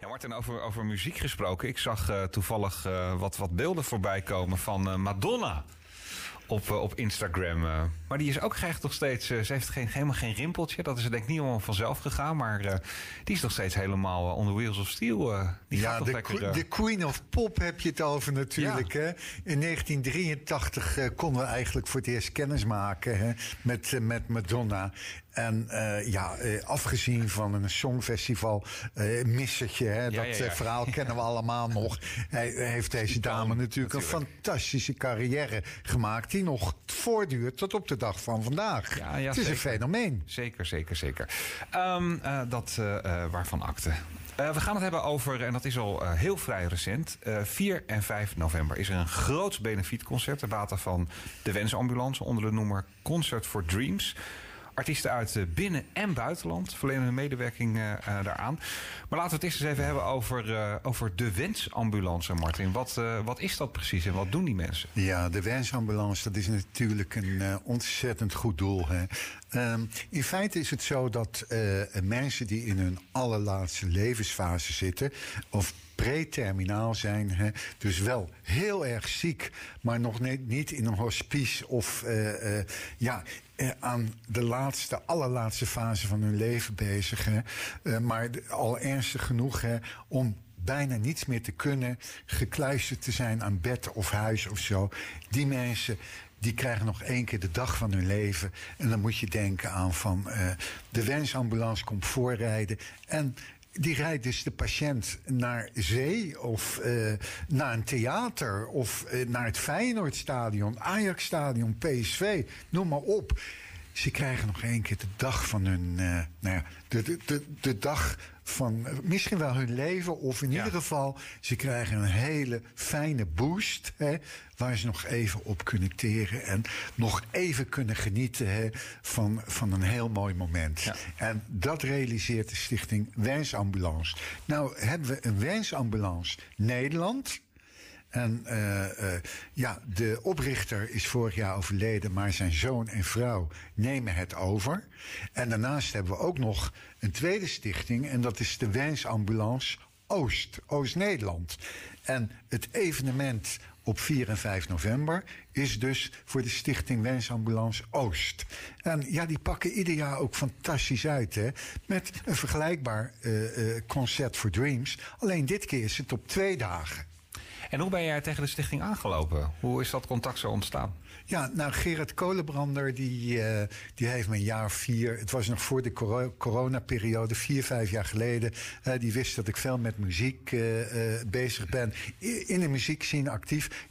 Ja, Martin, over, over muziek gesproken. Ik zag uh, toevallig uh, wat, wat beelden voorbij komen van uh, Madonna op, op Instagram. maar die is ook krijgt nog steeds. ze heeft geen, helemaal geen rimpeltje. Dat is denk ik niet helemaal vanzelf gegaan. Maar die is nog steeds helemaal on the wheels of steel. die ja, de, lekker, de Queen of Pop heb je het over natuurlijk. Ja. Hè? In 1983 konden we eigenlijk voor het eerst kennis maken hè? Met, met Madonna. En uh, ja, uh, afgezien van een songfestival uh, missertje, hè, ja, dat ja, ja. verhaal kennen we allemaal nog. Hij heeft deze dame natuurlijk, natuurlijk, een fantastische carrière gemaakt die nog voortduurt tot op de dag van vandaag. het is zeker. een fenomeen. Zeker, zeker, zeker. Um, dat waarvan akte. Uh, we gaan het hebben over, en dat is al uh, heel vrij recent, uh, 4 en 5 november is er een groot benefietconcert ter bate van de Wensambulance onder de noemer Concert for Dreams. Artiesten uit eh, binnen- en buitenland verlenen hun medewerking uh, daaraan. Maar laten we het eerst eens even hebben over, over de wensambulance, Martin. Wat, wat is dat precies en wat doen die mensen? Ja, de wensambulance, dat is natuurlijk een ontzettend goed doel. Hè? Um, in feite is het zo dat mensen die in hun allerlaatste levensfase zitten... of preterminaal zijn. Hè? Dus wel heel erg ziek, maar nog niet in een hospice of uh, uh, ja, uh, aan de laatste, allerlaatste fase van hun leven bezig. Hè? maar al ernstig genoeg hè, om bijna niets meer te kunnen, gekluisterd te zijn aan bed of huis of zo. Die mensen die krijgen nog één keer de dag van hun leven. En dan moet je denken aan van de wensambulance komt voorrijden. En die rijdt dus de patiënt naar zee of uh, naar een theater of uh, naar het Feyenoordstadion, Ajaxstadion, PSV, noem maar op. Ze krijgen nog één keer de dag van hun, uh, nou ja, de, de, de, de dag van misschien wel hun leven. Of in ja. ieder geval, ze krijgen een hele fijne boost. Hè, waar ze nog even op kunnen teren. En nog even kunnen genieten hè, van, van een heel mooi moment. Ja. En dat realiseert de stichting Wensambulance. Nou hebben we een Wensambulance Nederland. En uh, uh, ja, de oprichter is vorig jaar overleden, maar zijn zoon en vrouw nemen het over. En daarnaast hebben we ook nog een tweede stichting, en dat is de Wensambulance Oost, Oost-Nederland. En het evenement op 4 en 5 november is dus voor de Stichting Wensambulance Oost. En ja, die pakken ieder jaar ook fantastisch uit, hè? Met een vergelijkbaar uh, concert voor Dreams. Alleen dit keer is het op twee dagen. En hoe ben jij tegen de stichting aangelopen? Hoe is dat contact zo ontstaan? Ja, nou Gerard Kolenbrander, die, uh, die heeft me een jaar vier... het was nog voor de coro coronaperiode, vier, vijf jaar geleden... Uh, die wist dat ik veel met muziek uh, bezig ben. In de muziekscene actief.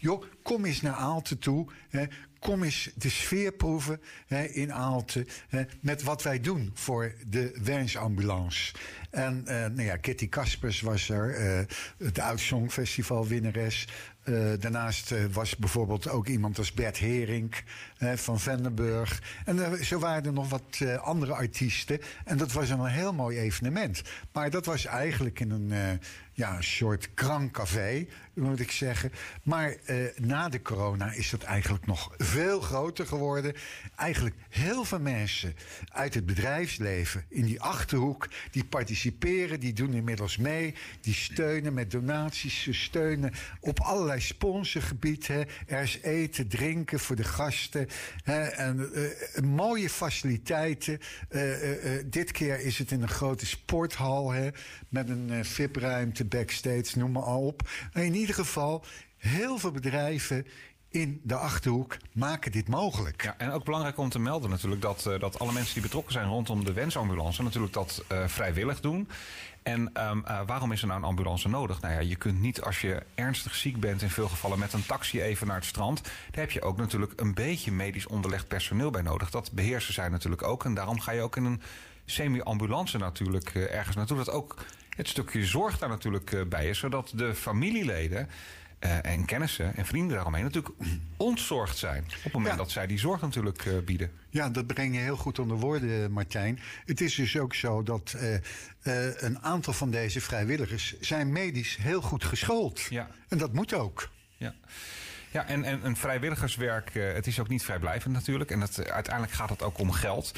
Kom eens naar Aalten toe. Hè, kom eens de sfeer proeven hè, in Aalten hè, met wat wij doen voor de wensambulance. En uh, nou ja, Kitty Kaspers was er, het Oud Songfestival winnares. Uh, daarnaast uh, was bijvoorbeeld ook iemand als Bert Herink uh, van Vendenburg. En zo waren er nog wat andere artiesten. En dat was een heel mooi evenement. Maar dat was eigenlijk in een ja, een soort krankcafé, moet ik zeggen. Maar na de corona is dat eigenlijk nog veel groter geworden. Eigenlijk heel veel mensen uit het bedrijfsleven in die achterhoek, die participeren, die doen inmiddels mee, die steunen met donaties, ze steunen op allerlei sponsorgebied. Hè. Er is eten, drinken voor de gasten. Hè. En uh, mooie faciliteiten. Uh, dit keer is het in een grote sporthal. Hè, met een VIP-ruimte, backstage, noem maar op. In ieder geval, heel veel bedrijven in de achterhoek maken dit mogelijk. Ja, en ook belangrijk om te melden natuurlijk dat, uh, dat alle mensen die betrokken zijn rondom de wensambulance natuurlijk dat uh, vrijwillig doen. En um, uh, waarom is er nou een ambulance nodig? Nou ja, je kunt niet als je ernstig ziek bent in veel gevallen met een taxi even naar het strand. Daar heb je ook natuurlijk een beetje medisch onderlegd personeel bij nodig. Dat beheersen zij natuurlijk ook. En daarom ga je ook in een semi-ambulance natuurlijk ergens naartoe. Dat ook het stukje zorg daar natuurlijk bij is. Zodat de familieleden uh, en kennissen en vrienden daaromheen natuurlijk ontzorgd zijn. Op het moment ja. dat zij die zorg natuurlijk uh, bieden. Ja, dat breng je heel goed onder woorden, Martijn. Het is dus ook zo dat uh, een aantal van deze vrijwilligers zijn medisch heel goed geschoold. Ja. En dat moet ook. Ja. Ja, en, en, en vrijwilligerswerk, het is ook niet vrijblijvend natuurlijk. En dat, uiteindelijk gaat het ook om geld.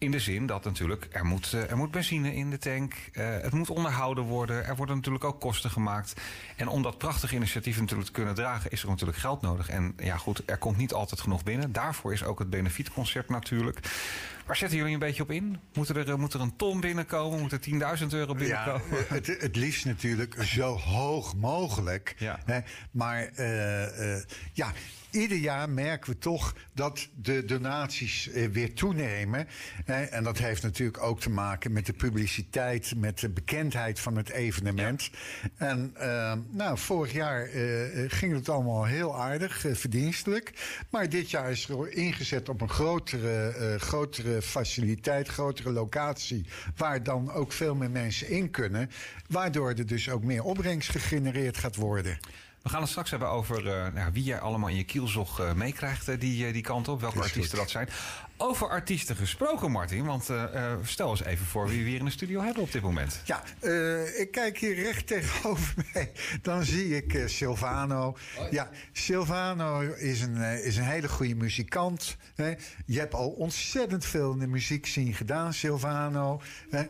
In de zin dat natuurlijk er moet, er moet benzine in de tank. het moet onderhouden worden. Er worden natuurlijk ook kosten gemaakt. En om dat prachtige initiatief natuurlijk te kunnen dragen, is er natuurlijk geld nodig. En ja, goed, er komt niet altijd genoeg binnen. Daarvoor is ook het benefietconcert natuurlijk. Waar zetten jullie een beetje op in? Moet er, moet er een ton binnenkomen? Moet er 10.000 euro binnenkomen? Ja, het, het liefst natuurlijk zo hoog mogelijk. Ja. Hè? Maar uh, uh, ja, ieder jaar merken we toch dat de donaties eh, weer toenemen. en dat heeft natuurlijk ook te maken met de publiciteit, met de bekendheid van het evenement. En uh, nou, vorig jaar uh, ging het allemaal heel aardig, verdienstelijk. Maar dit jaar is er ingezet op een grotere, grotere faciliteit, grotere locatie, waar dan ook veel meer mensen in kunnen. Waardoor er dus ook meer opbrengst gegenereerd gaat worden. We gaan het straks hebben over uh, nou, wie jij allemaal in je kielzog uh, meekrijgt uh, die, die kant op. Welke artiesten dat zijn. Over artiesten gesproken, Martin. Want stel eens even voor wie we hier in de studio hebben op dit moment. Ja, ik kijk hier recht tegenover mij. Dan zie ik Silvano. Oh. Ja, Silvano is een, is een hele goede muzikant. Hè. Je hebt al ontzettend veel in de muziek zien gedaan, Silvano. Hè.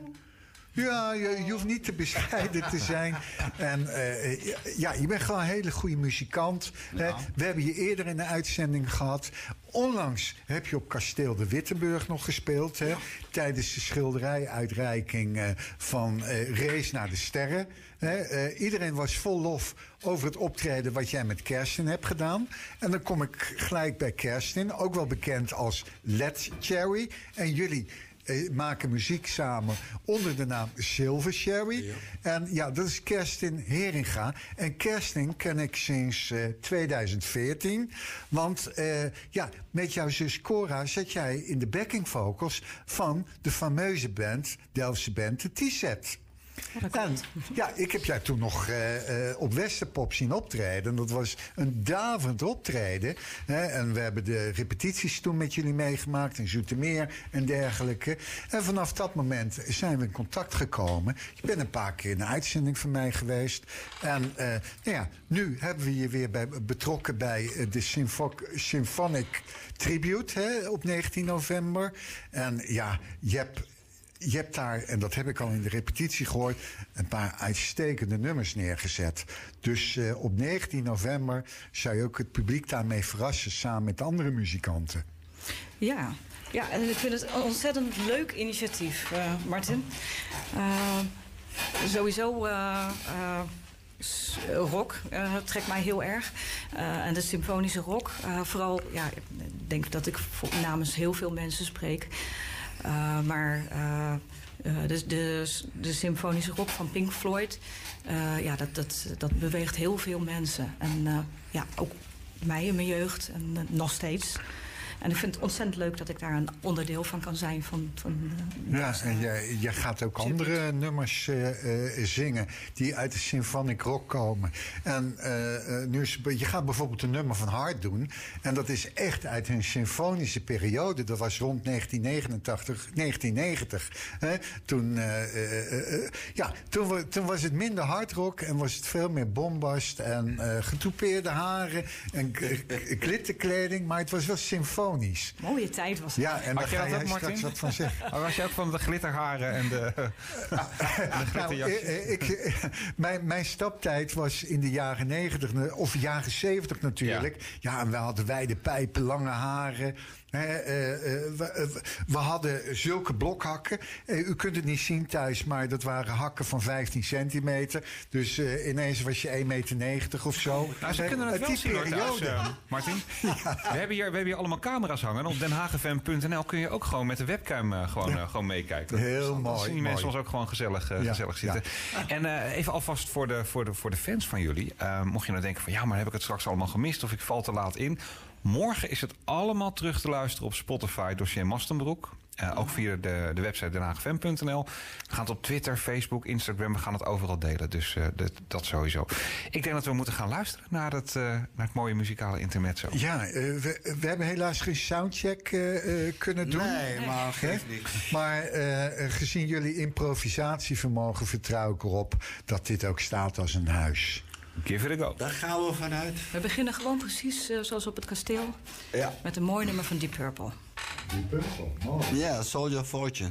Ja, je, je, hoeft niet te bescheiden te zijn. En uh, ja, je bent gewoon een hele goede muzikant. Ja. We hebben je eerder in de uitzending gehad. Onlangs heb je op Kasteel de Wittenburg nog gespeeld. Hè, tijdens de schilderijuitreiking uh, van uh, Race naar de Sterren. Hè. iedereen was vol lof over het optreden wat jij met Kerstin hebt gedaan. En dan kom ik gelijk bij Kerstin, ook wel bekend als Let's Cherry. En jullie eh, maken muziek samen onder de naam Silver Sherry. Ja. En ja, dat is Kerstin Heringa. En Kerstin ken ik sinds uh, 2014. Want uh, ja, met jouw zus Cora zat jij in de backing vocals van de fameuze band, Delftse band, de T-Set. En, ja, ik heb jij toen nog uh, uh, op Westerpop zien optreden. Dat was een davend optreden. Hè? En we hebben de repetities toen met jullie meegemaakt in Zoetermeer en dergelijke. En vanaf dat moment zijn we in contact gekomen. Je bent een paar keer in een uitzending van mij geweest. En uh, nou ja, nu hebben we je weer bij, betrokken bij de Symfo Symphonic Tribute hè, op 19 november. En ja, je hebt je hebt daar, en dat heb ik al in de repetitie gehoord, een paar uitstekende nummers neergezet. Dus uh, op 19 november zou je ook het publiek daarmee verrassen samen met andere muzikanten. Ja, ja en ik vind het een ontzettend leuk initiatief, uh, Martin. Uh, sowieso rock trekt mij heel erg. En de symfonische rock. Vooral, ja, ik denk dat ik namens heel veel mensen spreek. Uh, maar uh, de, de, de symfonische rock van Pink Floyd, ja, dat, dat, dat beweegt heel veel mensen. En ja, ook mij in mijn jeugd en nog steeds. En ik vind het ontzettend leuk dat ik daar een onderdeel van kan zijn. Van, van, uh, ja, en jij, jij gaat ook andere nummers uh, uh, zingen die uit de symphonic rock komen. En nu is, je gaat bijvoorbeeld een nummer van Hart doen. En dat is echt uit een symfonische periode. Dat was rond 1989, 1990. Hè? Toen, ja, toen, toen was het minder hardrock en was het veel meer bombast en getoupeerde haren en glitterkleding. Maar het was wel symfonisch. Mooie tijd was het. Ja, en daar ga jij straks wat van zeggen. was je ook van de glitterharen en de, nou, ik, mijn, mijn staptijd was in de jaren 90, of jaren 70 natuurlijk. Ja, ja en we hadden wijde pijpen, lange haren. Uh, uh, we, we, hadden zulke blokhakken. u kunt het niet zien thuis, maar dat waren hakken van 15 centimeter. Dus ineens was je 1,90 meter of zo. Nou, ze kunnen het wel zien Martin. ja. we, hebben hier, we hebben hier allemaal camera's hangen. Op denhagefm.nl kun je ook gewoon met de webcam gewoon, ja. gewoon meekijken. Heel mooi. Dan zien die mensen ons ook gewoon gezellig, ja. gezellig zitten. En even alvast voor de, voor, de, voor de fans van jullie. mocht je nou denken van ja, maar heb ik het straks allemaal gemist of ik val te laat in. Morgen is het allemaal terug te luisteren op Spotify, dossier Mastenbroek. Uh, ook via de, de website denhaagfm.nl. We gaan het op Twitter, Facebook, Instagram. We gaan het overal delen. Dus uh, dat, dat, sowieso. Ik denk dat we moeten gaan luisteren naar het, uh, naar het mooie muzikale intermezzo. Ja, we, we, hebben helaas geen soundcheck kunnen doen. Nee, maar geeft niks. Maar gezien jullie improvisatievermogen vertrouw ik erop dat dit ook staat als een huis. Give it a go. Daar gaan we vanuit. We beginnen gewoon precies uh, zoals op het kasteel. Ja. Met een mooi nummer van Deep Purple. Die Purple, mooi. Yeah, Soldier of Fortune.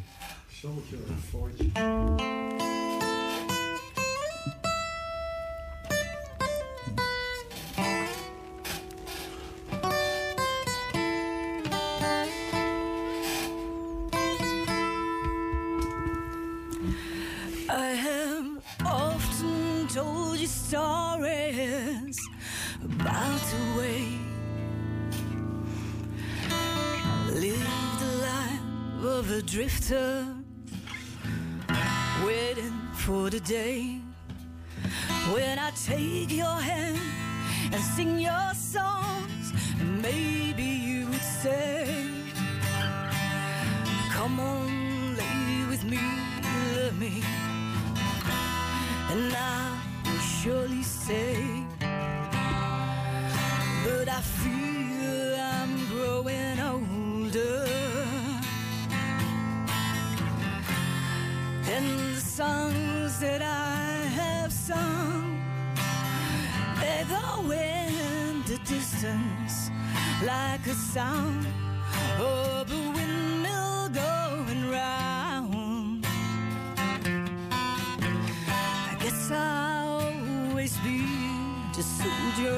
Soldier of Fortune.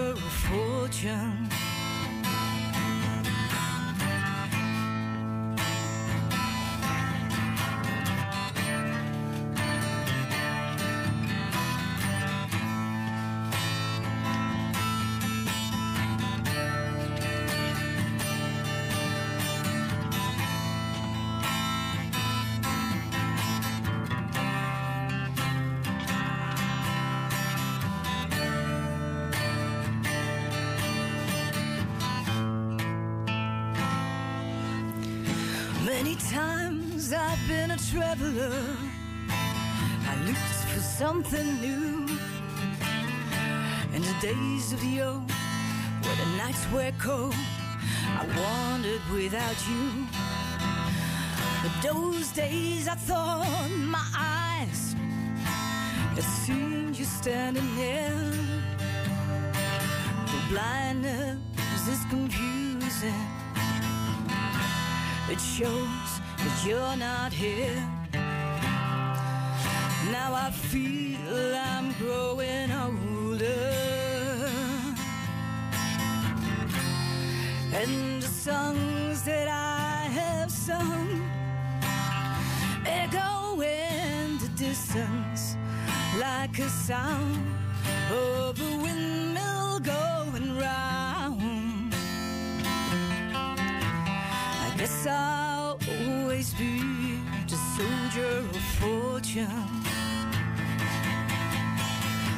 Soldier of fortune. Many times I've been a traveler. I looked for something new. In the days of the old, where the nights were cold, I wandered without you. But those days I thought my eyes had seen you standing there. The blindness is confusing. It shows that you're not here. Now I feel I'm growing older. And the songs that I have sung echo in the distance like a sound of a windmill going round. I guess I'll always be the soldier of fortune.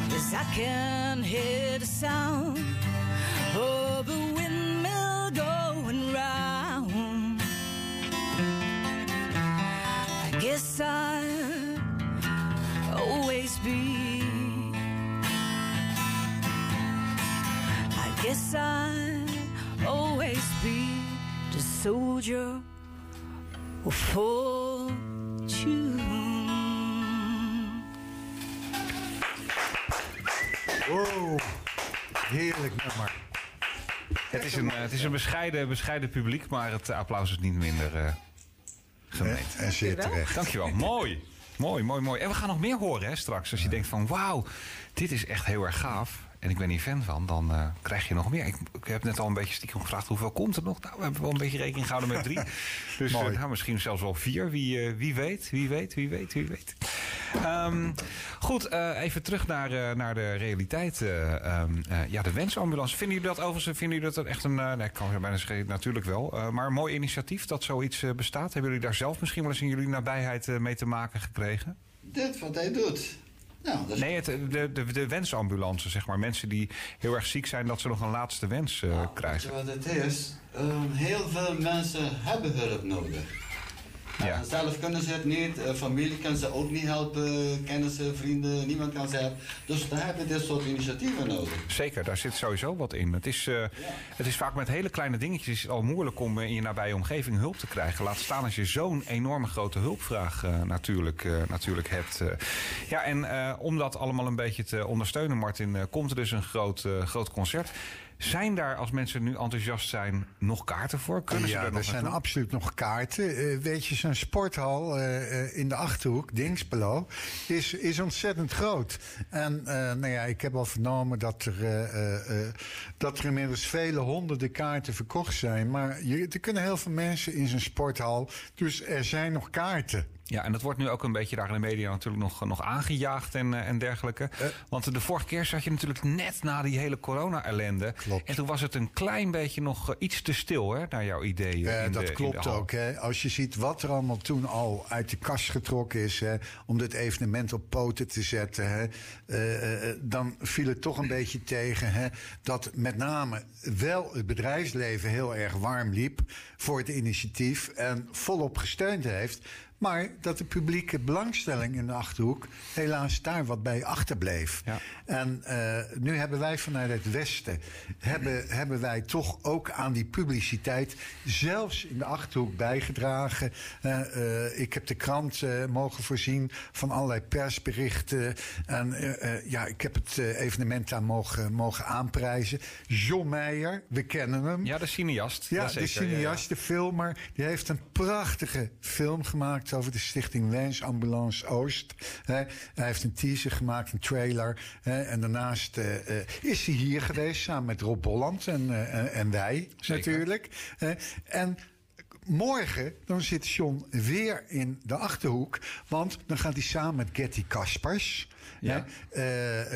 Yes, I can hear the sound of a windmill going round. I guess I'll always be. I guess I'll always be the soldier fortune. Wow, heerlijk nummer. Het is een, eh, het is een bescheiden, bescheiden publiek, maar het applaus is niet minder eh gemeend. En zeer terecht. Dankjewel. mooi. Mooi, mooi, mooi. En we gaan nog meer horen hè, straks. Als je denkt van wauw, dit is echt heel erg gaaf. En ik ben hier fan van, dan eh, krijg je nog meer. Ik, ik heb net al een beetje stiekem gevraagd hoeveel komt er nog. Nou, we hebben wel een beetje rekening gehouden met drie. dus eh, nou, misschien zelfs wel vier. Wie, eh, wie weet, wie weet, wie weet, wie weet. Ehm, goed, eh, even terug naar, eh, naar de realiteit. eh, ehm, eh, ja, de wensambulance. Vinden jullie dat overigens vinden jullie dat echt een... eh, nee, ik kan bijna zeggen, natuurlijk wel. eh, maar een mooi initiatief dat zoiets bestaat. Hebben jullie daar zelf misschien wel eens in jullie nabijheid eh, mee te maken gekregen? Dit wat hij doet. Nou, Nee, het, de, de, de wensambulance, zeg maar. Mensen die heel erg ziek zijn, dat ze nog een laatste wens Nou, weet krijgen. wat het is? Ehm, heel veel mensen hebben hulp nodig. Ja. Zelf kunnen ze het niet, eh, familie kan ze ook niet helpen, kennissen, vrienden, niemand kan ze helpen. Dus daar heb je dit soort initiatieven nodig. Zeker, daar zit sowieso wat in. Het is, eh, het is vaak met hele kleine dingetjes al moeilijk om eh, in je nabije omgeving hulp te krijgen. Laat staan als je zo'n enorme grote hulpvraag natuurlijk, natuurlijk hebt. Ja, en om dat allemaal een beetje te ondersteunen, Martin, komt er dus een groot, groot concert. Zijn daar, als mensen nu enthousiast zijn, nog kaarten voor? Kunnen ze ja, er nog er zijn naartoe? absoluut nog kaarten. Eh, weet je, zo'n sporthal eh, eh, in de Achterhoek, Dingspelo, is, is ontzettend groot. En nou ja, ik heb al vernomen dat er, dat er inmiddels vele honderden kaarten verkocht zijn. Maar je, er kunnen heel veel mensen in zo'n sporthal. Dus er zijn nog kaarten. Ja, en dat wordt nu ook een beetje daar in de media natuurlijk nog, nog aangejaagd en, eh, en dergelijke. Want de vorige keer zat je natuurlijk net na die hele corona-ellende. En toen was het een klein beetje nog eh, iets te stil, hè, naar jouw ideeën. Eh, dat de- klopt ook. Hè. Als je ziet wat er allemaal toen al uit de kast getrokken is... Hè, om dit evenement op poten te zetten... Hè, eh, eh, dan viel het toch een beetje tegen... Hè, dat met name wel het bedrijfsleven heel erg warm liep... voor het initiatief en volop gesteund heeft... Maar dat de publieke belangstelling in de Achterhoek helaas daar wat bij achterbleef. Ja. En eh, nu hebben wij vanuit het Westen, hebben, hebben wij toch ook aan die publiciteit zelfs in de Achterhoek bijgedragen. Eh, eh, ik heb de krant mogen voorzien van allerlei persberichten. En ja, ik heb het evenement daar mogen, mogen aanprijzen. John Meijer, we kennen hem. Ja, de cineast. Ja, de cineast, de filmer, die heeft een prachtige film gemaakt over de stichting Wens Ambulance Oost. Hij heeft een teaser gemaakt, een trailer. En daarnaast eh, eh, is hij hier geweest samen met Rob Bolland en, eh, en- en wij Zeker. natuurlijk. En morgen dan zit John weer in de Achterhoek. Want dan gaat hij samen met Getty Kaspers... Eh,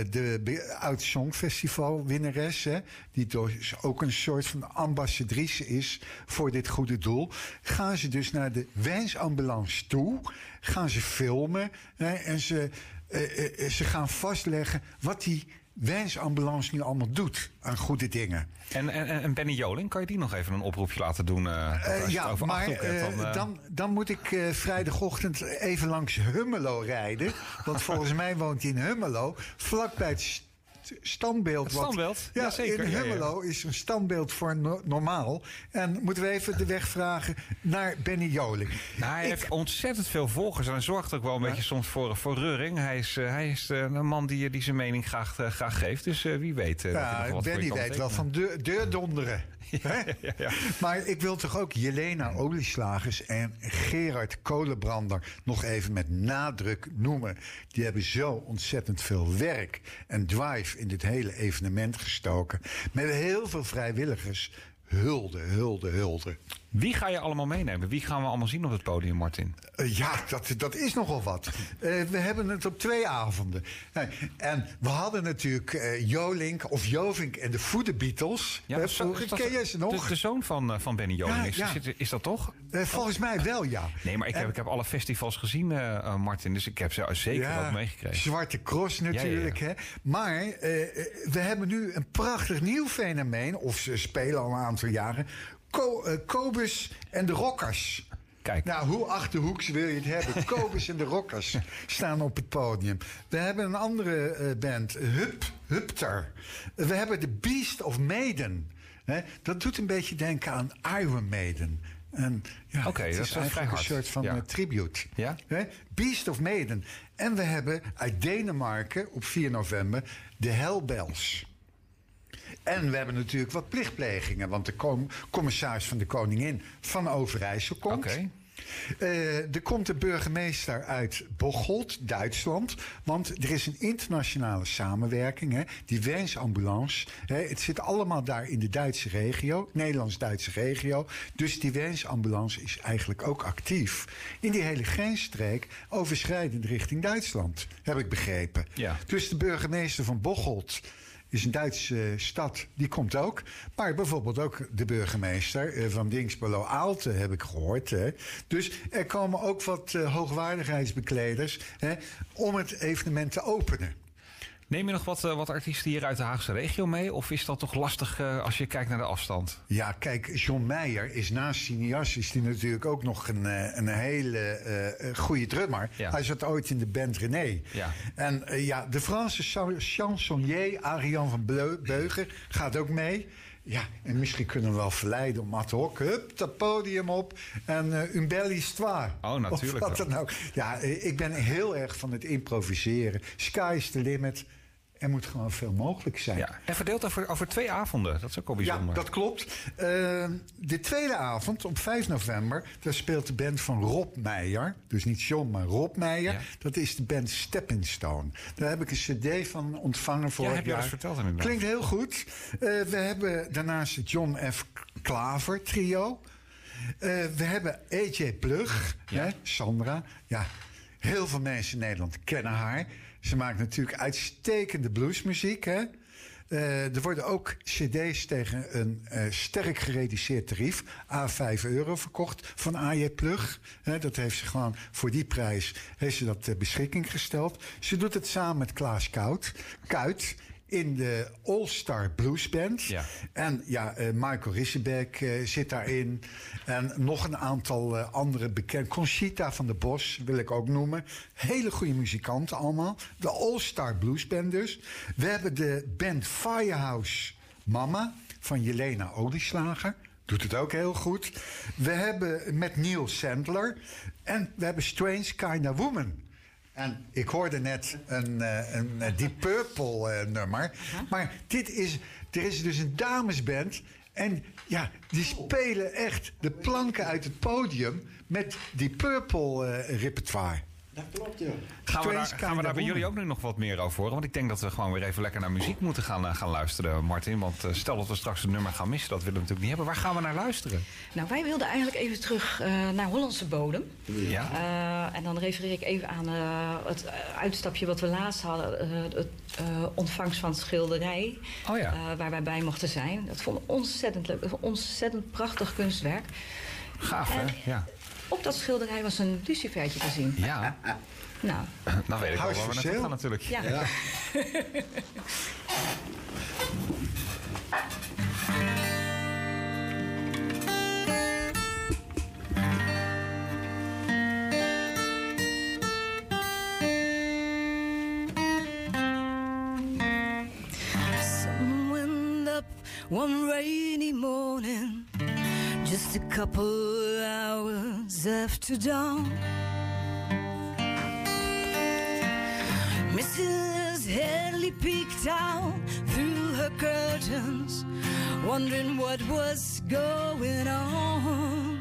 de oud Songfestival winnares, die dus ook een soort van ambassadrice is voor dit goede doel. Gaan ze dus naar de Wijnsambulance toe, gaan ze filmen hè, en ze, eh, eh, ze gaan vastleggen wat die Wijnsambulance nu allemaal doet aan goede dingen. En, en, en Benny Joling, kan je die nog even een oproepje laten doen? je het ja, maar hebt, eh, dan, dan, dan moet ik vrijdagochtend even langs Hummelo rijden. Want volgens mij woont hij in Hummelo, vlakbij het st- standbeeld. Het wat- standbeeld? Ja, Jazeker, in ja, ja. Hummelo is een standbeeld voor no- normaal. En moeten we even de weg vragen naar Benny Joling. Nou, hij Ik- heeft ontzettend veel volgers en hij zorgt ook wel een beetje soms voor, voor reuring. Hij is, eh, hij is eh, een man die, die zijn mening graag, eh, graag geeft. Dus eh, wie weet. eh, dat hij Benny weet wel van deur, deurdonderen. Hè? ja, ja. Maar ik wil toch ook Jelena Olieslagers en Gerard Kolenbrander nog even met nadruk noemen. Die hebben zo ontzettend veel werk en drive in dit hele evenement gestoken. Met heel veel vrijwilligers. Hulde, hulde, hulde. Wie ga je allemaal meenemen? Wie gaan we allemaal zien op het podium, Martin? Eh, ja, dat, dat is nogal wat. Eh, we hebben het op twee avonden. Nee, en we hadden natuurlijk eh, Jolink of Jovink en de Food Beatles. Ja, dat is- vroeger, dat- ken jij ze nog? De, de zoon van, van Benny Joling. Ja, is, ja. is dat toch? Volgens mij wel, ja. Nee, maar ik heb, ik heb alle festivals gezien, Martin. Dus ik heb ze zeker ook meegekregen. Zwarte Cross natuurlijk. Hè? Maar we hebben nu een prachtig nieuw fenomeen. Of ze spelen al een aantal jaren. Eh, Kobus en de Rockers. Kijk. Nou, hoe achterhoeks wil je het hebben? Kobus en de Rockers staan op het podium. We hebben een andere eh, band, Hup, Hupter. We hebben de Beast of Maiden. Dat doet een beetje denken aan Iron Maiden. En ja, het dat is eigenlijk een soort van Ja. eh, tribute. Ja? Beast of Maiden. En we hebben uit Denemarken op 4 november de Hellbells. En we hebben natuurlijk wat plichtplegingen. Want de kom- commissaris van de Koningin van Overijssel komt. Oké. Eh, er komt de burgemeester uit Bocholt, Duitsland. Want er is een internationale samenwerking. Hè, die Wensambulance. Hè, het zit allemaal daar in de Duitse regio. Nederlands-Duitse regio. Dus die Wensambulance is eigenlijk ook actief. In die hele grensstreek overschrijdend richting Duitsland. Heb ik begrepen. Ja. Dus de burgemeester van Bocholt is een Duitse stad, die komt ook. Maar bijvoorbeeld ook de burgemeester eh, van Dingsbelo Aalte, heb ik gehoord. Dus er komen ook wat eh, hoogwaardigheidsbekleders om het evenement te openen. Neem je nog wat, eh, wat artiesten hier uit de Haagse regio mee? Of is dat toch lastig eh, als je kijkt naar de afstand? Ja, kijk, John Meijer is naast cineast is die natuurlijk ook nog een, eh, een hele eh, goede drummer. Ja. Hij zat ooit in de band René. Ja. En ja, de Franse cha- chansonnier Ariane van Bleu- Beuger gaat ook mee. Ja, en misschien kunnen we wel verleiden om ad hoc, hup, dat podium op en eh une belle histoire. Oh, natuurlijk Of wat dan ook. Ja, ik ben heel erg van het improviseren. Sky is the limit. Er moet gewoon veel mogelijk zijn. Ja. En verdeeld over, over twee avonden. Dat is ook al bijzonder. Ja, dat klopt. Uh, de tweede avond, op 5 november, daar speelt de band van Rob Meijer. Dus niet John, maar Rob Meijer. Ja. Dat is de band Stepping Stone. Daar heb ik een cd van ontvangen voor ja, heb je jaar. verteld inderdaad. Klinkt heel goed. Uh, we hebben daarnaast het John F. Klaver trio. Uh, we hebben AJ Plug, ja. hè, Sandra. Ja, heel veel mensen in Nederland kennen haar. Ze maakt natuurlijk uitstekende bluesmuziek. Hè? Uh, er worden ook cd's tegen een uh, sterk gereduceerd tarief, A5 euro, verkocht van AJ Plug. Dat heeft ze gewoon voor die prijs heeft ze dat ter beschikking gesteld. Ze doet het samen met Klaas Kout, Kuit in de All-Star Blues Band. Ja. En ja, uh, Michael Rissebeck uh, zit daarin. En nog een aantal uh, andere bekende. Conchita van de Bos wil ik ook noemen. Hele goede muzikanten allemaal. De All-Star Blues Band dus. We hebben de band Firehouse Mama van Jelena Olieslager. Doet het ook heel goed. We hebben met Neil Sandler. En we hebben Strange Kinda Woman en ik hoorde net een, uh, een Deep Purple uh, nummer. Maar dit is, er is dus een damesband. En ja, die spelen echt de planken uit het podium met die Purple repertoire. Dat klopt, ja. Gaan we, daar, gaan we daar bij jullie ook nu nog wat meer over horen? Want ik denk dat we gewoon weer even lekker naar muziek moeten gaan, uh, gaan luisteren, Martin. Want uh, stel dat we straks een nummer gaan missen, dat willen we natuurlijk niet hebben. Waar gaan we naar luisteren? Nou, wij wilden eigenlijk even terug uh, naar Hollandse bodem. Ja. en dan refereer ik even aan het uitstapje wat we laatst hadden. het ontvangst van het schilderij. Oh ja. waar wij bij mochten zijn. Dat vond ik ontzettend leuk. Ontzettend prachtig kunstwerk. Gaaf, hè? Ja. Op dat schilderij was een lucifertje te zien. Ja. Nou, nou weet ik wel waar we naartoe gaan natuurlijk. Ja. ja. one rainy morning just a couple hours after dawn. Mrs. Headley peeked out through her curtains, wondering what was going on.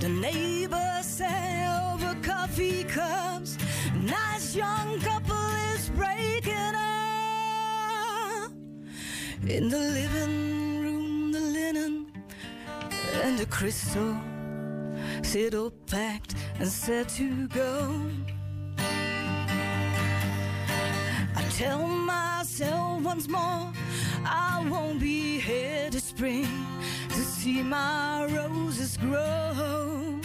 The neighbor said over coffee cups, nice young couple is breaking up in the living and the crystal all packed and set to go. I tell myself once more I won't be here to spring to see my roses grow.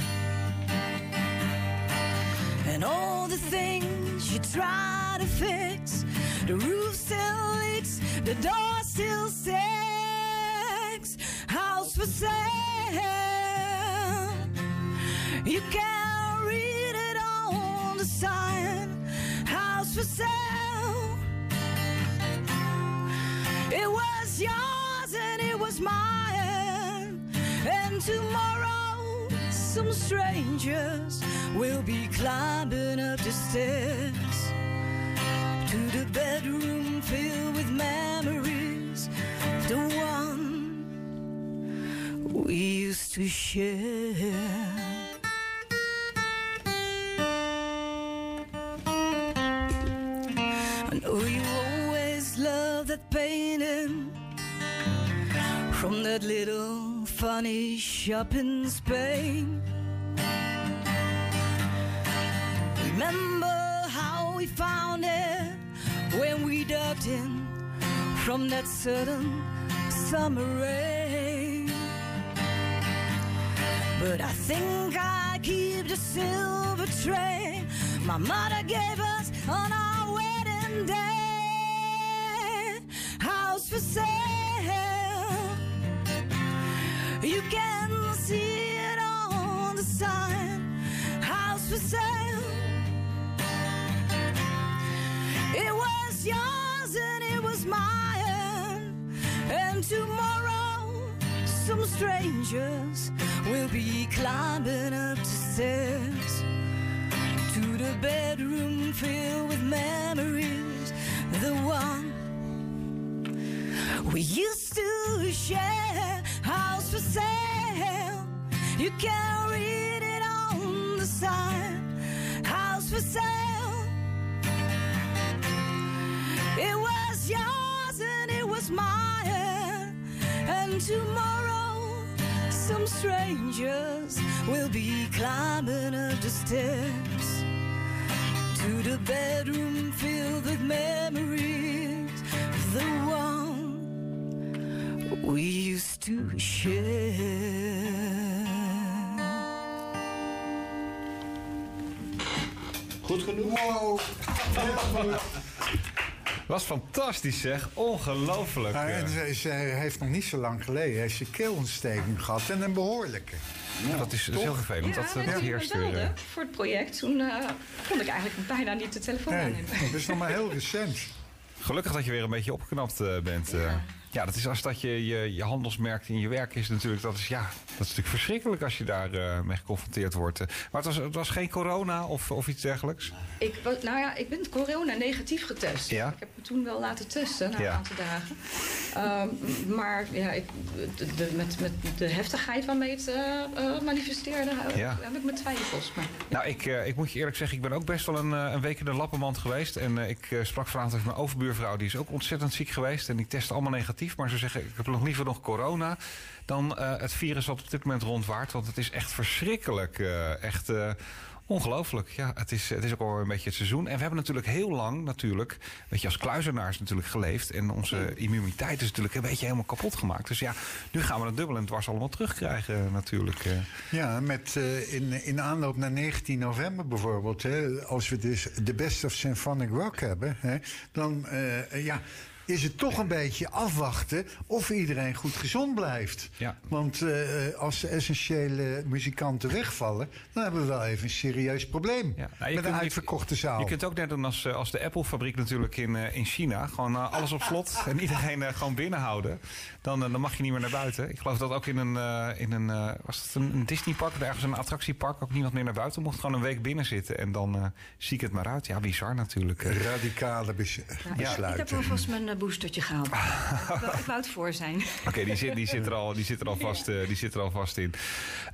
And all the things you try to fix, the roof still leaks, the door still sags, house for sale. You can read it on the sign, house for sale. It was yours and it was mine, and tomorrow some strangers will be climbing up the stairs to the bedroom filled with memories. The one we used to share. I know you always loved that painting from that little funny shop in Spain. Remember how we found it when we ducked in from that sudden summer rain. But I think I keep the silver tray my mother gave us on our wedding day. House for sale. You can see it on the sign. House for sale. It was yours and it was mine. And tomorrow, some strangers We'll be climbing up the stairs to the bedroom filled with memories. The one we used to share, house for sale. You can read it on the sign, house for sale. It was yours and it was mine, and tomorrow some strangers will be climbing up the steps to the bedroom filled with memories of the one we used to share. Goed genoeg? Wow. Was fantastisch zeg. Ongelooflijk. Nou, en eh. ze, ze heeft nog niet zo lang geleden heeft ze keelontsteking gehad en een behoorlijke. Ja, dat is, heel vervelend. Ja, dat, eh, dat heerst weer. eh. voor het project, toen eh, kon ik eigenlijk bijna niet de telefoon Nee, aannemen. dat is nog maar heel recent. Gelukkig dat je weer een beetje opgeknapt bent. eh. Ja. Ja, dat is als dat je, je je handelsmerk in je werk is natuurlijk. Dat is, ja, dat is natuurlijk verschrikkelijk als je daar eh, mee geconfronteerd wordt. eh. Maar het was, het was geen corona of, of iets dergelijks. Ik, nou ja, ik ben corona negatief getest. Ja. Ik heb me toen wel laten testen na Ja. een aantal dagen. Ehm, maar ja, ik, de, met, met de heftigheid waarmee het eh, manifesteerde, Ja. heb ik mijn twijfels. Maar Nou, ik, ik moet je eerlijk zeggen, ik ben ook best wel een, een week in de lappenmand geweest. En ik sprak vanavond met mijn overbuurvrouw, die is ook ontzettend ziek geweest. En die test allemaal negatief. Maar ze zeggen, ik heb nog liever nog corona dan eh, het virus wat op dit moment rondwaart. Want het is echt verschrikkelijk. eh, echt eh, ongelooflijk. Ja, het is, het is ook al een beetje het seizoen. En we hebben natuurlijk heel lang, natuurlijk, weet je, als kluizenaars natuurlijk geleefd. En onze immuniteit is natuurlijk een beetje helemaal kapot gemaakt. Dus ja, nu gaan we het dubbel en dwars allemaal terugkrijgen natuurlijk. Ja, met, in, in aanloop naar 19 november bijvoorbeeld. Hè, als we dus de Best of Symphonic Rock hebben, hè, dan ja, is het toch een beetje afwachten of iedereen goed gezond blijft. Ja. Want eh, als de essentiële muzikanten wegvallen, dan hebben we wel even een serieus probleem. Ja. Nou, met kunt- een uitverkochte zaal. Je kunt ook net doen als, eh, als de Apple-fabriek natuurlijk in, eh, in China. Gewoon eh, alles op slot en iedereen eh, gewoon binnenhouden. Dan, eh, dan mag je niet meer naar buiten. Ik geloof dat ook in een, eh, in een eh, was het een, een Disneypark, ergens een attractiepark, ook niemand meer naar buiten mocht. Gewoon een week binnen zitten en dan eh, zie ik het maar uit. Ja, bizar natuurlijk. eh. Radicale bes- ja, ik, ik besluiten. heb alvast mijn eh, boostertje gehaald. ik, wou, ik wou het voor zijn. Oké, die, zit, die, zit er al, die, zit er al vast, eh, die zit er al vast in.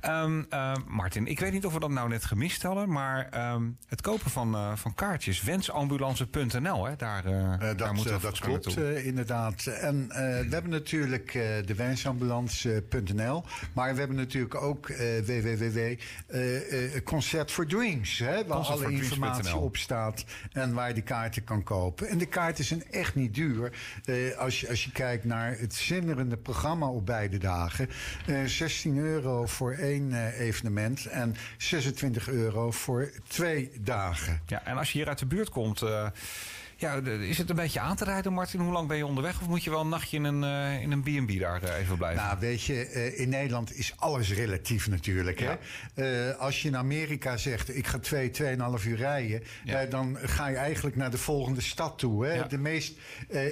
Ehm, eh, Martin, ik weet niet of we dat nou net gemist hadden, maar ehm, het kopen van, eh, van kaartjes, wensambulance.nl, hè, daar, daar dat, moeten we eh, dat klopt eh, inderdaad. En eh, we hebben natuurlijk eh, de wensambulance.nl. Maar we hebben natuurlijk ook eh www. Concert for Dreams. Hè, waar alle informatie op staat. En waar je de kaarten kan kopen. En de kaarten zijn echt niet duur. Eh, als, je, als je kijkt naar het zinderende programma op beide dagen. eh 16 euro voor één eh, evenement. En 26 euro voor twee dagen. Ja, en als je hier uit de buurt komt, eh, ja, is het een beetje aan te rijden, Martin? Hoe lang ben je onderweg? Of moet je wel een nachtje in een, eh, in een B&B daar eh, even blijven? Nou, weet je, eh, in Nederland is alles relatief natuurlijk. Hè? Als je in Amerika zegt, ik ga twee, tweeënhalf uur rijden... Ja. dan ga je eigenlijk naar de volgende stad toe. Hè? Ja. De meest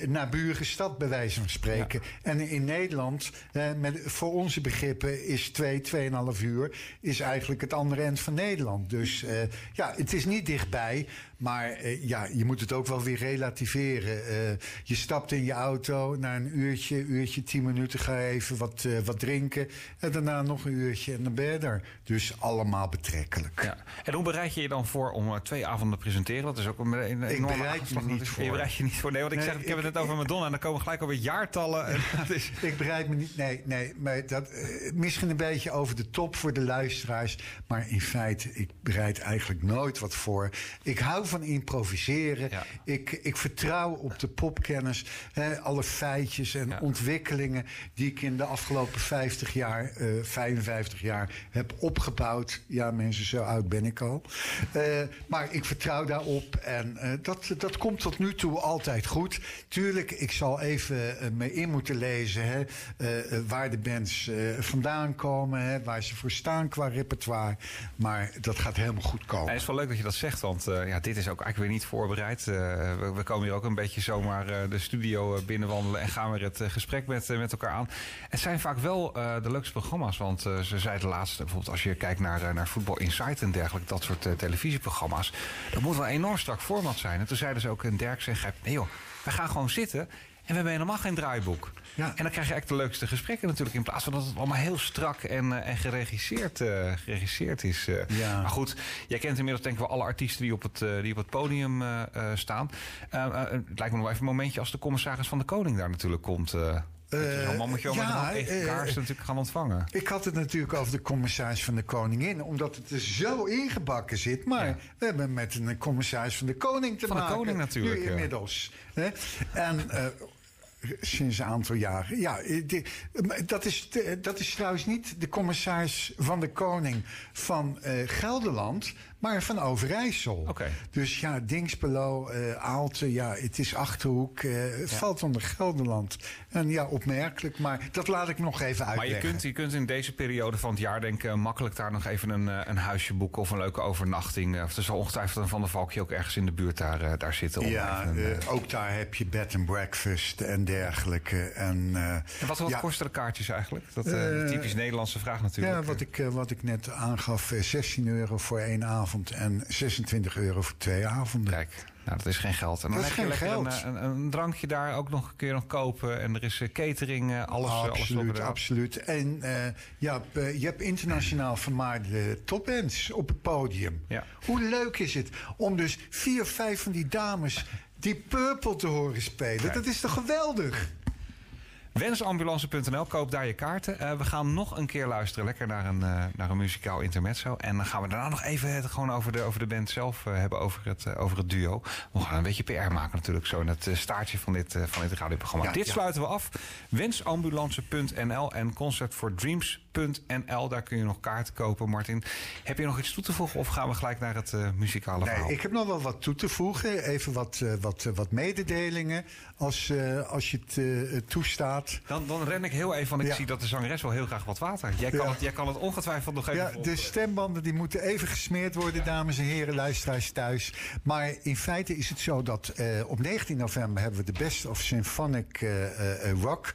naburige stad, bij wijze van spreken. En in Nederland, met, voor onze begrippen, is twee, tweeënhalf uur... is eigenlijk het andere eind van Nederland. Dus ja, het is niet dichtbij... Maar ja, je moet het ook wel weer relativeren. Eh, je stapt in je auto, na een uurtje, uurtje, tien minuten ga je even wat, eh, wat drinken. En daarna nog een uurtje en dan ben je er. Dus allemaal betrekkelijk. Ja. En hoe bereid je je dan voor om eh, twee avonden te presenteren? Dat is ook een, een enorme bereid me aanslag niet voor. Je je niet voor. Nee, want ik zeg, ik heb het ik- net over Madonna en dan komen gelijk alweer jaartallen. En is, Ik bereid me niet. Nee, nee. Maar dat, misschien een beetje over de top voor de luisteraars. Maar in feite, ik bereid eigenlijk nooit wat voor. Ik hou van improviseren. Ja. Ik, ik vertrouw op de popkennis. Hè, alle feitjes en Ja. ontwikkelingen die ik in de afgelopen 50 jaar, eh 55 jaar heb opgebouwd. Ja, mensen, zo oud ben ik al. Eh, maar ik vertrouw daarop. En eh, dat, dat komt tot nu toe altijd goed. Tuurlijk, ik zal even eh, me in moeten lezen hè, eh, eh, waar de bands eh, vandaan komen, hè, waar ze voor staan qua repertoire. Maar dat gaat helemaal goed komen. het is wel leuk dat je dat zegt, want eh, ja, dit is ook eigenlijk weer niet voorbereid. Eh, we, we komen hier ook een beetje zomaar eh, de studio eh, binnenwandelen en gaan weer het eh, gesprek met, met elkaar aan. Het zijn vaak wel de leukste programma's, want ze zeiden laatst, bijvoorbeeld als je kijkt naar, naar Voetbal Insight en dergelijke, dat soort televisieprogramma's, dat moet wel enorm strak format zijn. En toen zeiden ze ook en Gijp, nee joh, wij gaan gewoon zitten En we hebben helemaal geen draaiboek. Ja. En dan krijg je echt de leukste gesprekken natuurlijk. In plaats van dat het allemaal heel strak en, eh, en geregisseerd, eh, geregisseerd is. eh. Ja. Maar goed, jij kent inmiddels denk ik wel alle artiesten die op het, die op het podium staan. Het lijkt me nog even een momentje als de commissaris van de Koning daar natuurlijk komt. eh dat is Eh, een met kaars natuurlijk gaan ontvangen. Ik had het natuurlijk over de commissaris van de Koningin, omdat het er zo ingebakken zit. Maar Ja. we hebben met een commissaris van de Koning te Van de maken. Koning natuurlijk, Nu inmiddels. En sinds een aantal jaren. Ja, eh, dat, is, dat is trouwens niet de commissaris van de Koning van eh, Gelderland, maar van Overijssel. Dus ja, Dingsbelo, eh Aalte, ja, het is Achterhoek, eh, het valt onder Gelderland. En ja, opmerkelijk, maar dat laat ik nog even Maar uitleggen. je kunt, je kunt in deze periode van het jaar denk ik eh, makkelijk daar nog even een, een huisje boeken of een leuke overnachting. Of er zal ongetwijfeld een Van der Valkje ook ergens in de buurt daar, daar zitten. om Ja, even ook daar heb je bed and breakfast en dergelijke. En, en wat, wat ja, kosten de kaartjes eigenlijk? Dat typisch Nederlandse vraag natuurlijk. Ja, wat ik, wat ik net aangaf, eh, 16 euro voor één avond en 26 euro voor twee avonden. Kijk, nou, dat is geen geld. En dan Dat is geen lekker geld. Een, een, een drankje daar ook nog kun je nog kopen. En er is eh, catering, eh, alles, eh, alles absoluut, eraan. absoluut. En ja, je hebt internationaal vermaarde topbands op het podium. Ja. Hoe leuk is het om dus vier, vijf van die dames die Purple te horen spelen? Dat is toch geweldig? Wensambulance.nl, koop daar je kaarten. Eh, we gaan nog een keer luisteren, lekker naar een, eh, naar een muzikaal intermezzo. En dan gaan we daarna nog even het gewoon over de, over de band zelf eh, hebben, over het, over het duo. We gaan een beetje PR maken natuurlijk, zo in het staartje van dit, van dit radioprogramma. Ja, dit ja. sluiten we af. Wensambulance.nl en concertfordreams.nl. Daar kun je nog kaarten kopen. Martin, heb je nog iets toe te voegen of gaan we gelijk naar het muzikale verhaal? Nee, ik heb nog wel wat toe te voegen. Even wat, wat, wat mededelingen, als, als je het eh, Dan, dan ren ik heel even, want ik Ja. zie dat de zangeres wel heel graag wat water. Jij kan, Ja. het, jij kan het ongetwijfeld nog even Ja, volgen. de stembanden die moeten even gesmeerd worden, dames en heren, luisteraars thuis. Maar in feite is het zo dat eh, op 19 november hebben we de Best of Symphonic eh, eh, Rock.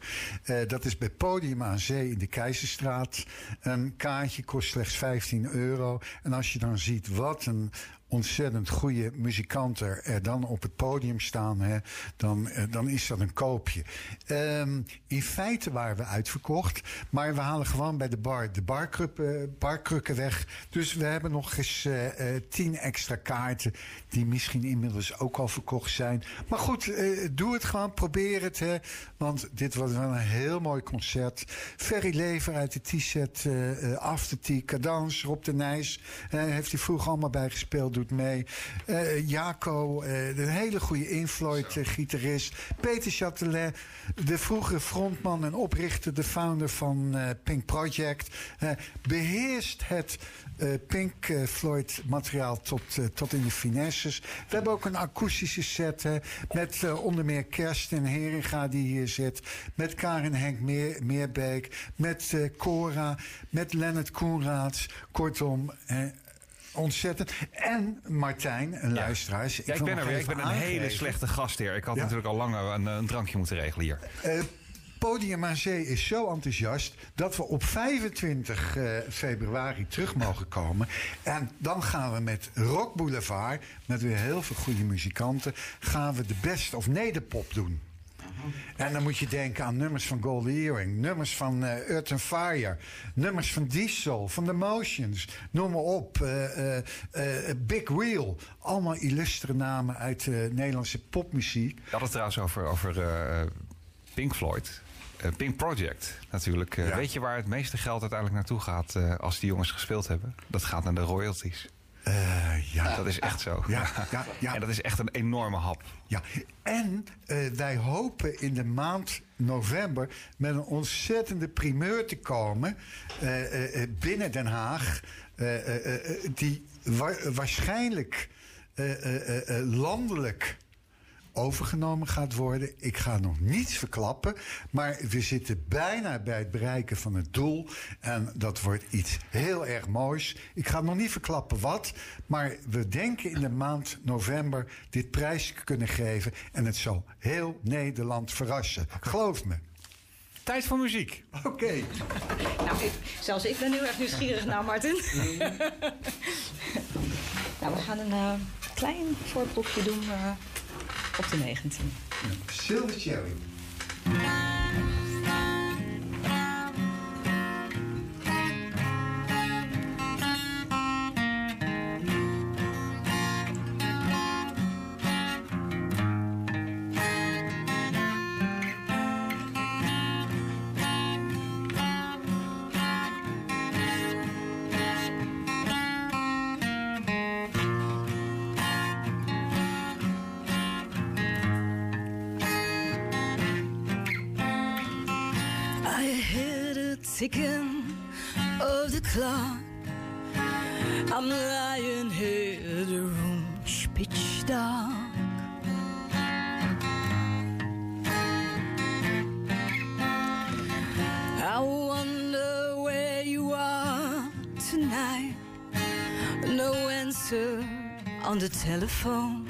Dat is bij Podium aan Zee in de Keizerstraat. Een kaartje kost slechts 15 euro. En als je dan ziet wat een ontzettend goede muzikanten er dan op het podium staan, hè, dan, eh, dan is dat een koopje. Ehm, in feite waren we uitverkocht, maar we halen gewoon bij de bar de barkrukken, barkrukken weg. Dus we hebben nog eens eh, eh, tien extra kaarten, die misschien inmiddels ook al verkocht zijn. Maar goed, eh, doe het gewoon, probeer het, hè, want dit wordt wel een heel mooi concert. Ferry Lever uit de T-set, eh, eh, After Tea, Cadans, Rob de Nijs, eh, heeft hij vroeger allemaal bij gespeeld, doet mee. Eh, Jaco, eh, een hele goede Infloyd-gitarist. Peter Chatelet, de vroegere frontman en oprichter, de founder van eh, Pink Project. eh, beheerst het eh, Pink eh, Floyd materiaal tot, eh, tot in de finesses. We hebben ook een akoestische set hè, met eh, onder meer Kerstin Heringa die hier zit. Met Karin Henk Meer, Meerbeek. Met eh, Cora. Met Leonard Koenraads. Kortom... Ontzettend. En Martijn, een luisteraar. Ja, ik ben er weer. Ik ben een hele slechte gastheer. Ik had Ja. natuurlijk al langer een, een drankje moeten regelen hier. Eh, Podium Zee is zo enthousiast dat we op 25 eh, februari terug mogen komen. En dan gaan we met Rock Boulevard, met weer heel veel goede muzikanten, gaan we de best of nederpop doen. En dan moet je denken aan nummers van Golden Earring, nummers van eh Earth and Fire, nummers van Diesel, van The Motions, noem maar op. eh, eh, Big Wheel, allemaal illustere namen uit de Nederlandse popmuziek. Je had het trouwens over, over Pink Floyd. Pink Project natuurlijk. Ja. Weet je waar het meeste geld uiteindelijk naartoe gaat als die jongens gespeeld hebben? Dat gaat naar de royalties. Eh, ja, Dat is echt zo. Ja, ja, ja. En dat is echt een enorme hap. Ja, en eh, wij hopen in de maand november met een ontzettende primeur te komen eh, binnen Den Haag, die wa- waarschijnlijk landelijk overgenomen gaat worden. Ik ga nog niets verklappen, maar we zitten bijna bij het bereiken van het doel. En dat wordt iets heel erg moois. Ik ga nog niet verklappen wat, maar we denken in de maand november dit prijs kunnen geven. En het zal heel Nederland verrassen. Geloof me. Tijd voor muziek. Oké. Nou, ik, zelfs ik ben heel erg nieuwsgierig naar Martin. nou, we gaan een eh, klein voorproefje doen eh, op de 19. Silver Cherry. Ticking of the clock. I'm lying here, the room's pitch dark. I wonder where you are tonight. No answer on the telephone.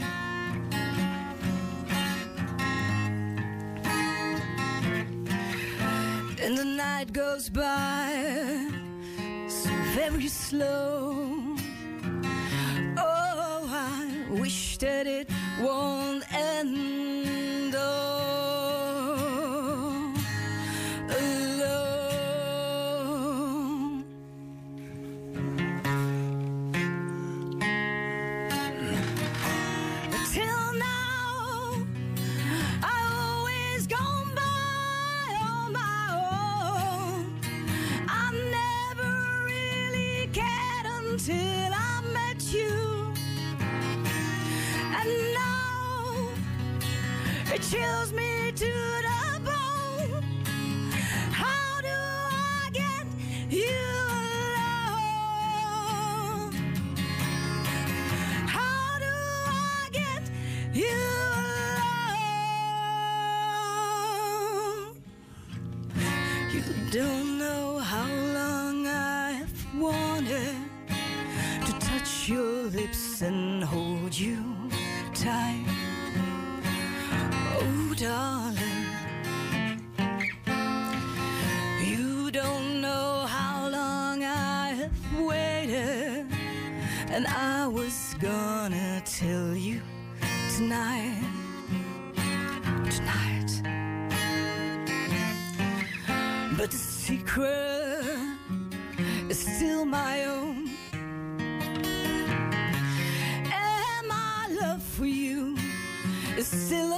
And the night goes by so very slow. Oh, I wish that it won't end. Don't know how long I've wanted to touch your lips and hold you tight. Oh, darling. You don't know how long I have waited, and I was gonna tell you tonight. Tonight. Secret is still my own. And my love for you is still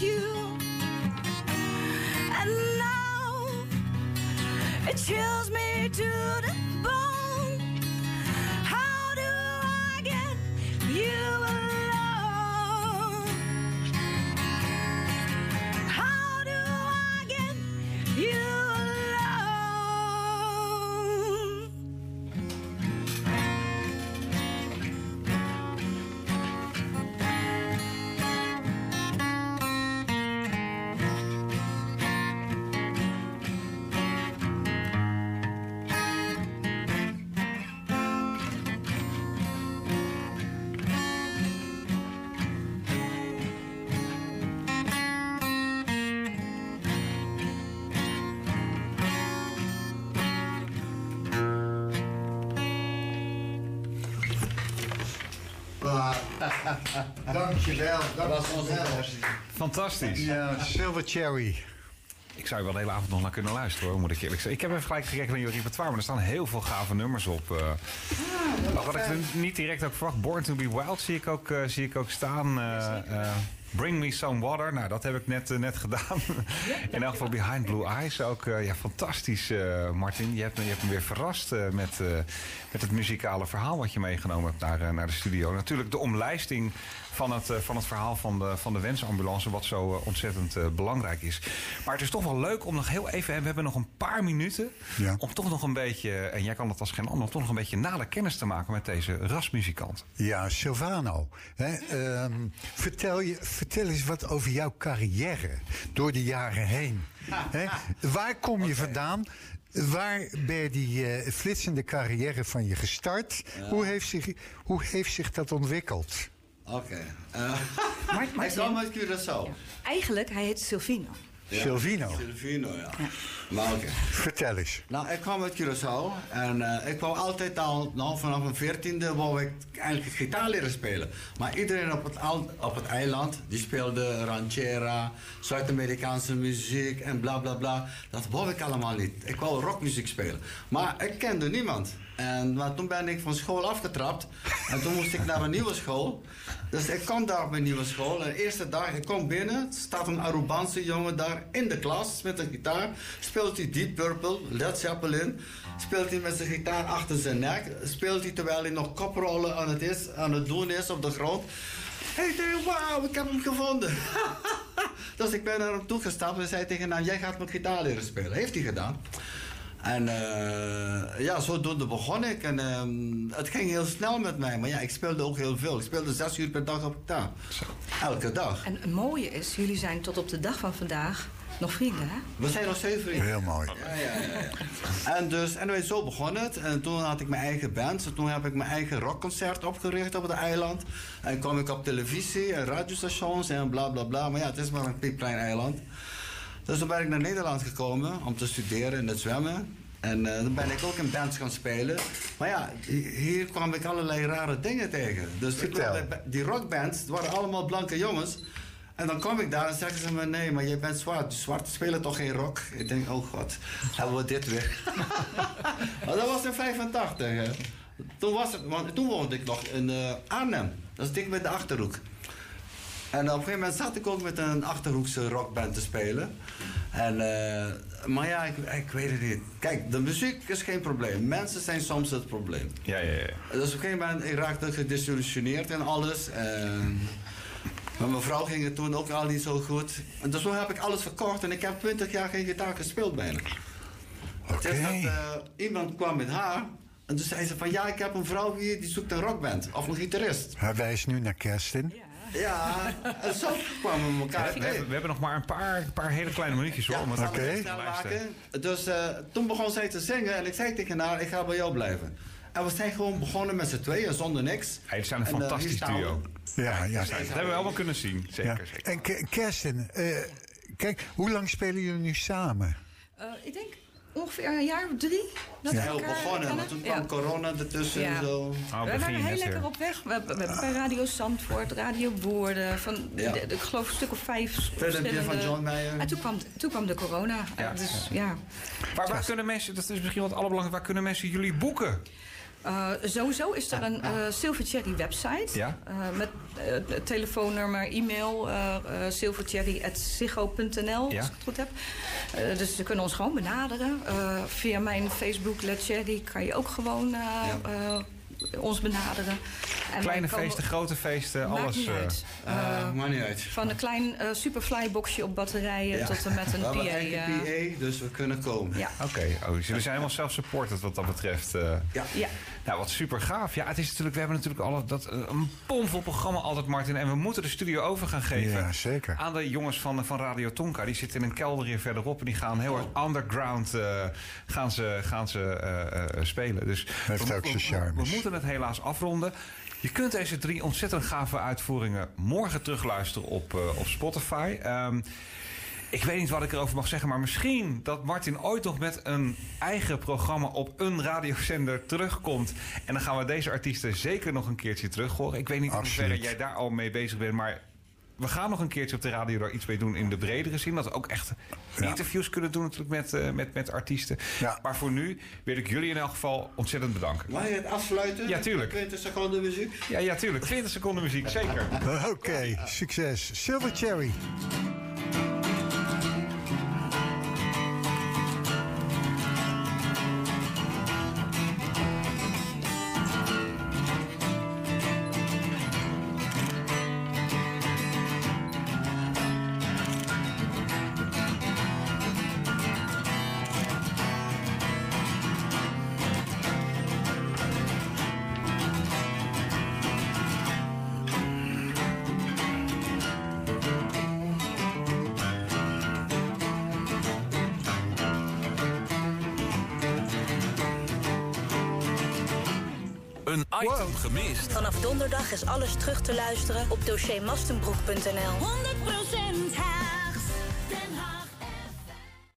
you, and now it chills me to the bone. Dankjewel, Dat was onze dankjewel. Fantastisch. Ja, Silver Cherry. Ik zou je wel de hele avond nog naar kunnen luisteren hoor, moet ik eerlijk zeggen. Ik heb even gelijk gekeken naar je repertoire, maar er staan heel veel gave nummers op. eh. Maar wat ik er niet direct ook verwacht, Born to be Wild zie ik ook, eh, zie ik ook staan. eh, eh, Bring Me Some Water, nou dat heb ik net, eh, net gedaan. In elk geval Behind Blue Eyes ook. eh, ja, fantastisch eh, Martin. Je hebt, me- je hebt me weer verrast eh, met, eh, met het muzikale verhaal wat je meegenomen hebt naar, eh, naar de studio. Natuurlijk de omlijsting van het, eh, van het verhaal van de, van de wensambulance, wat zo ontzettend eh, belangrijk is. Maar het is toch wel leuk om nog heel even, en we hebben nog een paar minuten, Ja. om toch nog een beetje, en jij kan dat als geen ander, toch nog een beetje nader kennis te maken met deze rasmuzikant. Ja, Silvano. Hè, ehm, vertel, je, vertel eens wat over jouw carrière door de jaren heen. Hè, waar kom je vandaan? Waar ben je die eh, flitsende carrière van je gestart? Hoe, heeft zich, hoe heeft zich dat ontwikkeld? Oké. Eh, Maar, Hij kwam uit Curaçao. Eigenlijk, hij heet Silvino. Silvino. Silvino, ja. Maar. Vertel eens. Nou, ik kwam uit Curaçao en eh, ik wou altijd al, nou, vanaf mijn veertiende wou ik eigenlijk gitaar leren spelen. Maar iedereen op het, al- op het eiland, die speelde ranchera, Zuid-Amerikaanse muziek en bla bla bla. Dat wou ik allemaal niet. Ik wou rockmuziek spelen. Maar ik kende niemand. En maar toen ben ik van school afgetrapt en toen moest ik naar een nieuwe school. Dus ik kom daar op mijn nieuwe school. En de eerste dag, ik kom binnen, staat een Arubaanse jongen daar in de klas met een gitaar. Speelt hij Deep Purple, Led Zeppelin. Speelt hij met zijn gitaar achter zijn nek. Speelt hij terwijl hij nog koprollen aan het, is, aan het doen is op de grond. Ik denk, wauw, ik heb hem gevonden. dus ik ben naar hem toegestapt en zei tegen hem, jij gaat mijn gitaar leren spelen. Heeft hij gedaan. En eh, ja, zodoende begon ik. En ehm, het ging heel snel met mij. Maar ja, ik speelde ook heel veel. Ik speelde zes uur per dag op gitaar. Elke dag. En het mooie is, jullie zijn tot op de dag van vandaag nog vrienden, hè? We zijn nog steeds vrienden. Heel mooi. Ja, ja, ja, ja. En dus, en zo begon het. En toen had ik mijn eigen band. En toen heb ik mijn eigen rockconcert opgericht op het eiland. En kwam ik op televisie en radiostations en bla bla bla. Maar ja, het is maar een piepklein eiland. Dus toen ben ik naar Nederland gekomen om te studeren in het zwemmen. En eh, dan ben ik ook in bands gaan spelen. Maar ja, hi- hier kwam ik allerlei rare dingen tegen. Dus bij- die rockbands, het waren allemaal blanke jongens. En dan kom ik daar en zeggen ze me, nee, maar jij bent zwart. Zwarte spelen toch geen rock? Ik denk, oh god, hebben we dit weer. maar dat was in 85. Hè. Toen, was het, want toen woonde ik nog in eh, Arnhem. Dat is dik met de Achterhoek. En op een gegeven moment zat ik ook met een Achterhoekse rockband te spelen. En, eh, maar ja, ik, ik weet het niet. Kijk, de muziek is geen probleem. Mensen zijn soms het probleem. Ja, ja, ja. Dus op een gegeven moment, ik raakte gedesillusioneerd en alles. En met mijn vrouw ging het toen ook al niet zo goed. En dus toen heb ik alles verkocht en ik heb 20 jaar geen gitaar gespeeld bijna. Het is Oké. dat eh, iemand kwam met haar. En toen zei ze van ja, ik heb een vrouw hier die zoekt een rockband. Of een gitarist. Hij wijst nu naar Kerstin. Ja, en zo kwamen we elkaar We, we hebben, tegen. we hebben nog maar een paar, paar hele kleine minuutjes hoor. Ja, lijsten. maken. Dus eh, toen begon zij te zingen en ik zei tegen haar, ik ga bij jou blijven. En we zijn gewoon begonnen met z'n tweeën, zonder niks. Hey, het zijn een En, eh, fantastisch we. duo. Ja, ja. Dat hebben we allemaal kunnen zien. Zeker, ja. zeker. En Ke- Kerstin, eh, kijk, hoe lang spelen jullie nu samen? Eh, ik denk ongeveer een jaar of drie. Dat Ja. we Heel elkaar begonnen, want toen Ja. kwam corona ertussen en zo. Oh, we waren heel lekker op weg. We, hebben- we hebben bij Radio Zandvoort, Radio Woerden, van, Ja. de- de- ik geloof een stuk of vijf verschillende... van John Mayer. En toen kwam, toen kwam de corona. Ja. Dus ja, Maar waar kunnen mensen, dat is misschien wat allerbelangrijkste, waar kunnen mensen jullie boeken? Eh, sowieso is er een eh Silvercherry website. Ja. Eh, met telefoonnummer, e-mail, uh, silvercherry.ziggo.nl, Ja. als ik het goed heb. Dus ze kunnen ons gewoon benaderen. Via mijn Facebook, Let Cherry, kan je ook gewoon ons benaderen. En Kleine feesten, grote feesten, Maakt alles. niet eh, uit. Eh, Eh, maakt niet uit. van een klein eh superfly boxje op batterijen Ja. tot en met een We PA. PA, dus we kunnen komen. ja. Oké, oh, dus jullie zijn helemaal self-supported wat dat betreft. eh. Ja. ja. Nou, wat super gaaf. Ja, het is natuurlijk, we hebben natuurlijk al dat, eh, een bomvol programma altijd, Martin. En we moeten de studio over gaan geven. Ja, zeker. Aan de jongens van, van Radio Tonka. Die zitten in een kelder hier verderop. En die gaan heel erg underground eh, gaan ze, gaan ze eh, spelen. Dus Heeft we, ook zijn we- charmes. we moeten het helaas afronden. Je kunt deze drie ontzettend gave uitvoeringen morgen terugluisteren op, op Spotify. Ehm, ik weet niet wat ik erover mag zeggen, maar misschien dat Martin ooit nog met een eigen programma op een radiozender terugkomt. En dan gaan we deze artiesten zeker nog een keertje terug horen. Ik weet niet in Absoluut. hoeverre jij daar al mee bezig bent, maar we gaan nog een keertje op de radio daar iets mee doen in de bredere zin. Dat we ook echt Ja. interviews kunnen doen natuurlijk met, eh, met, met artiesten. Ja. Maar voor nu wil ik jullie in elk geval ontzettend bedanken. Mag je het afsluiten? Ja, tuurlijk. 20 seconden muziek. Ja, ja, tuurlijk. 20 seconden muziek, zeker. Oké, succes. Silver Cherry. Donderdag is alles terug te luisteren op dossiermastenbroek.nl. 100%